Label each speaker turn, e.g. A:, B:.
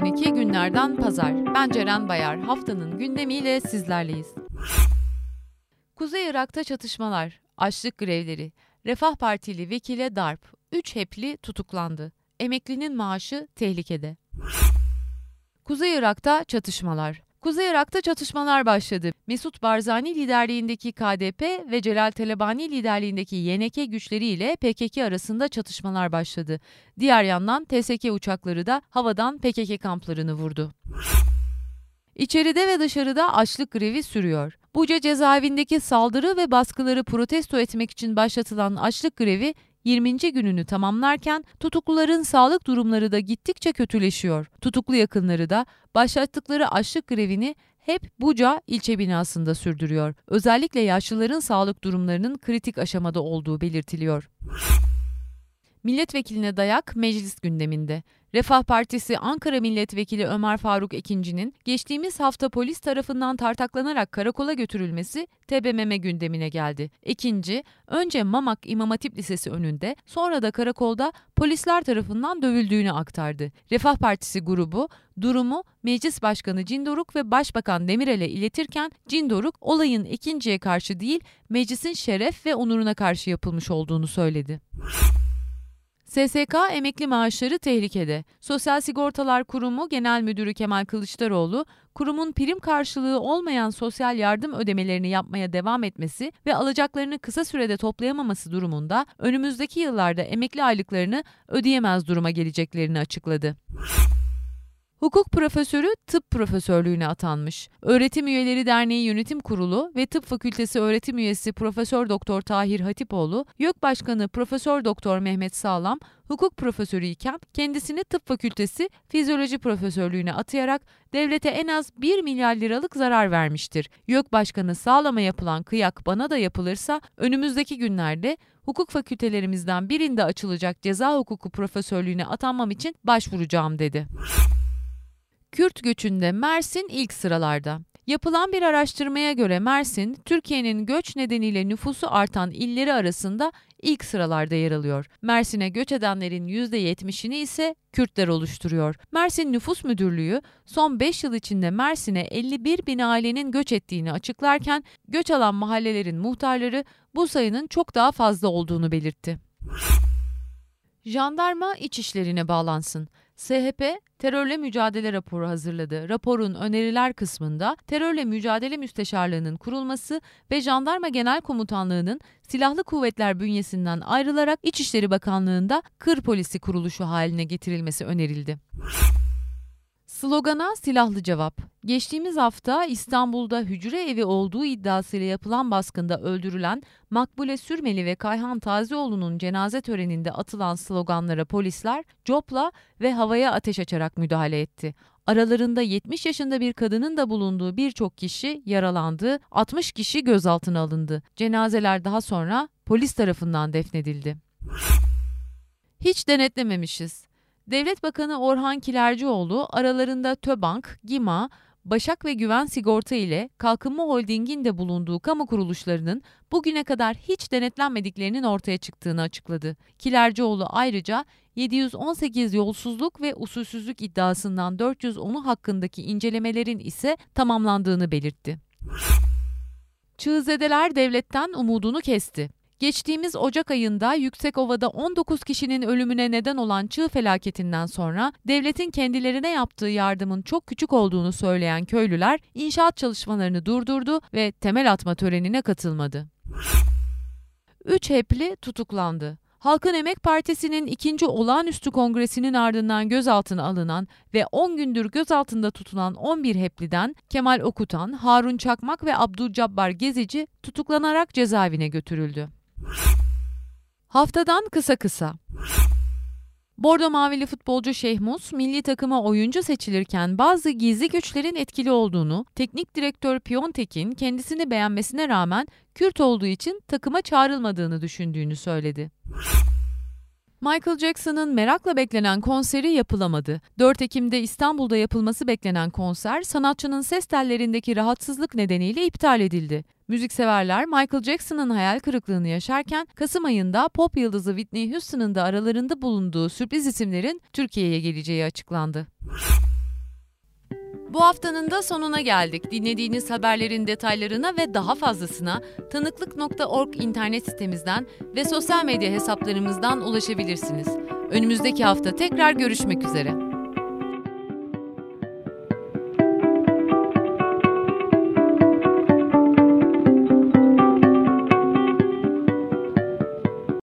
A: Ekim 1992 günlerden pazar. Ben Ceren Bayar. Haftanın gündemiyle sizlerleyiz. Kuzey Irak'ta çatışmalar, açlık grevleri, Refah Partili vekile darp, 3 hepli tutuklandı. Emeklinin maaşı tehlikede. Kuzey Irak'ta çatışmalar. Kuzey Irak'ta çatışmalar başladı. Mesut Barzani liderliğindeki KDP ve Celal Telebani liderliğindeki YNK güçleriyle PKK arasında çatışmalar başladı. Diğer yandan TSK uçakları da havadan PKK kamplarını vurdu. İçeride ve dışarıda açlık grevi sürüyor. Buca cezaevindeki saldırı ve baskıları protesto etmek için başlatılan açlık grevi 20. gününü tamamlarken tutukluların sağlık durumları da gittikçe kötüleşiyor. Tutuklu yakınları da başlattıkları açlık grevini hep Buca ilçe binasında sürdürüyor. Özellikle yaşlıların sağlık durumlarının kritik aşamada olduğu belirtiliyor. Milletvekiline dayak meclis gündeminde. Refah Partisi Ankara Milletvekili Ömer Faruk Ekinci'nin geçtiğimiz hafta polis tarafından tartaklanarak karakola götürülmesi TBMM gündemine geldi. Ekinci önce Mamak İmam Hatip Lisesi önünde sonra da karakolda polisler tarafından dövüldüğünü aktardı. Refah Partisi grubu durumu Meclis Başkanı Cindoruk ve Başbakan Demirel'e iletirken Cindoruk olayın Ekinci'ye karşı değil meclisin şeref ve onuruna karşı yapılmış olduğunu söyledi. SSK emekli maaşları tehlikede. Sosyal Sigortalar Kurumu Genel Müdürü Kemal Kılıçdaroğlu, kurumun prim karşılığı olmayan sosyal yardım ödemelerini yapmaya devam etmesi ve alacaklarını kısa sürede toplayamaması durumunda önümüzdeki yıllarda emekli aylıklarını ödeyemez duruma geleceklerini açıkladı. Hukuk profesörü tıp profesörlüğüne atanmış. Öğretim Üyeleri Derneği Yönetim Kurulu ve Tıp Fakültesi öğretim üyesi Profesör Doktor Tahir Hatipoğlu, YÖK Başkanı Profesör Doktor Mehmet Sağlam hukuk profesörü iken kendisini tıp fakültesi fizyoloji profesörlüğüne atayarak devlete en az 1 milyar liralık zarar vermiştir. YÖK Başkanı Sağlam'a yapılan kıyak bana da yapılırsa önümüzdeki günlerde hukuk fakültelerimizden birinde açılacak ceza hukuku profesörlüğüne atanmam için başvuracağım dedi. Kürt göçünde Mersin ilk sıralarda. Yapılan bir araştırmaya göre Mersin, Türkiye'nin göç nedeniyle nüfusu artan illeri arasında ilk sıralarda yer alıyor. Mersin'e göç edenlerin %70'ini ise Kürtler oluşturuyor. Mersin Nüfus Müdürlüğü son 5 yıl içinde Mersin'e 51 bin ailenin göç ettiğini açıklarken göç alan mahallelerin muhtarları bu sayının çok daha fazla olduğunu belirtti. Jandarma iç işlerine bağlansın. SHP terörle mücadele raporu hazırladı. Raporun öneriler kısmında terörle mücadele müsteşarlığının kurulması ve Jandarma Genel Komutanlığı'nın silahlı kuvvetler bünyesinden ayrılarak İçişleri Bakanlığı'nda kır polisi kuruluşu haline getirilmesi önerildi. Slogana silahlı cevap. Geçtiğimiz hafta İstanbul'da hücre evi olduğu iddiasıyla yapılan baskında öldürülen Makbule Sürmeli ve Kayhan Tazioğlu'nun cenaze töreninde atılan sloganlara polisler copla ve havaya ateş açarak müdahale etti. Aralarında 70 yaşında bir kadının da bulunduğu birçok kişi yaralandı, 60 kişi gözaltına alındı. Cenazeler daha sonra polis tarafından defnedildi. Hiç denetlememişiz. Devlet Bakanı Orhan Kilercioğlu aralarında TÖBANK, GİMA, Başak ve Güven Sigorta ile Kalkınma Holding'in de bulunduğu kamu kuruluşlarının bugüne kadar hiç denetlenmediklerinin ortaya çıktığını açıkladı. Kilercioğlu ayrıca 718 yolsuzluk ve usulsüzlük iddiasından 410'u hakkındaki incelemelerin ise tamamlandığını belirtti. Çığzedeler devletten umudunu kesti. Geçtiğimiz Ocak ayında Yüksekova'da 19 kişinin ölümüne neden olan çığ felaketinden sonra devletin kendilerine yaptığı yardımın çok küçük olduğunu söyleyen köylüler inşaat çalışmalarını durdurdu ve temel atma törenine katılmadı. Üç hepli tutuklandı. Halkın Emek Partisi'nin ikinci olağanüstü kongresinin ardından gözaltına alınan ve 10 gündür gözaltında tutulan 11 hepliden Kemal Okutan, Harun Çakmak ve Abdülcabbar Gezici tutuklanarak cezaevine götürüldü. Haftadan kısa kısa. Bordo Mavili futbolcu Şehmus, milli takıma oyuncu seçilirken bazı gizli güçlerin etkili olduğunu, teknik direktör Piontek'in kendisini beğenmesine rağmen Kürt olduğu için takıma çağrılmadığını düşündüğünü söyledi. Michael Jackson'ın merakla beklenen konseri yapılamadı. 4 Ekim'de İstanbul'da yapılması beklenen konser sanatçının ses tellerindeki rahatsızlık nedeniyle iptal edildi. Müzikseverler Michael Jackson'ın hayal kırıklığını yaşarken Kasım ayında pop yıldızı Whitney Houston'ın da aralarında bulunduğu sürpriz isimlerin Türkiye'ye geleceği açıklandı. Bu haftanın da sonuna geldik. Dinlediğiniz haberlerin detaylarına ve daha fazlasına tanıklık.org internet sitemizden ve sosyal medya hesaplarımızdan ulaşabilirsiniz. Önümüzdeki hafta tekrar görüşmek üzere.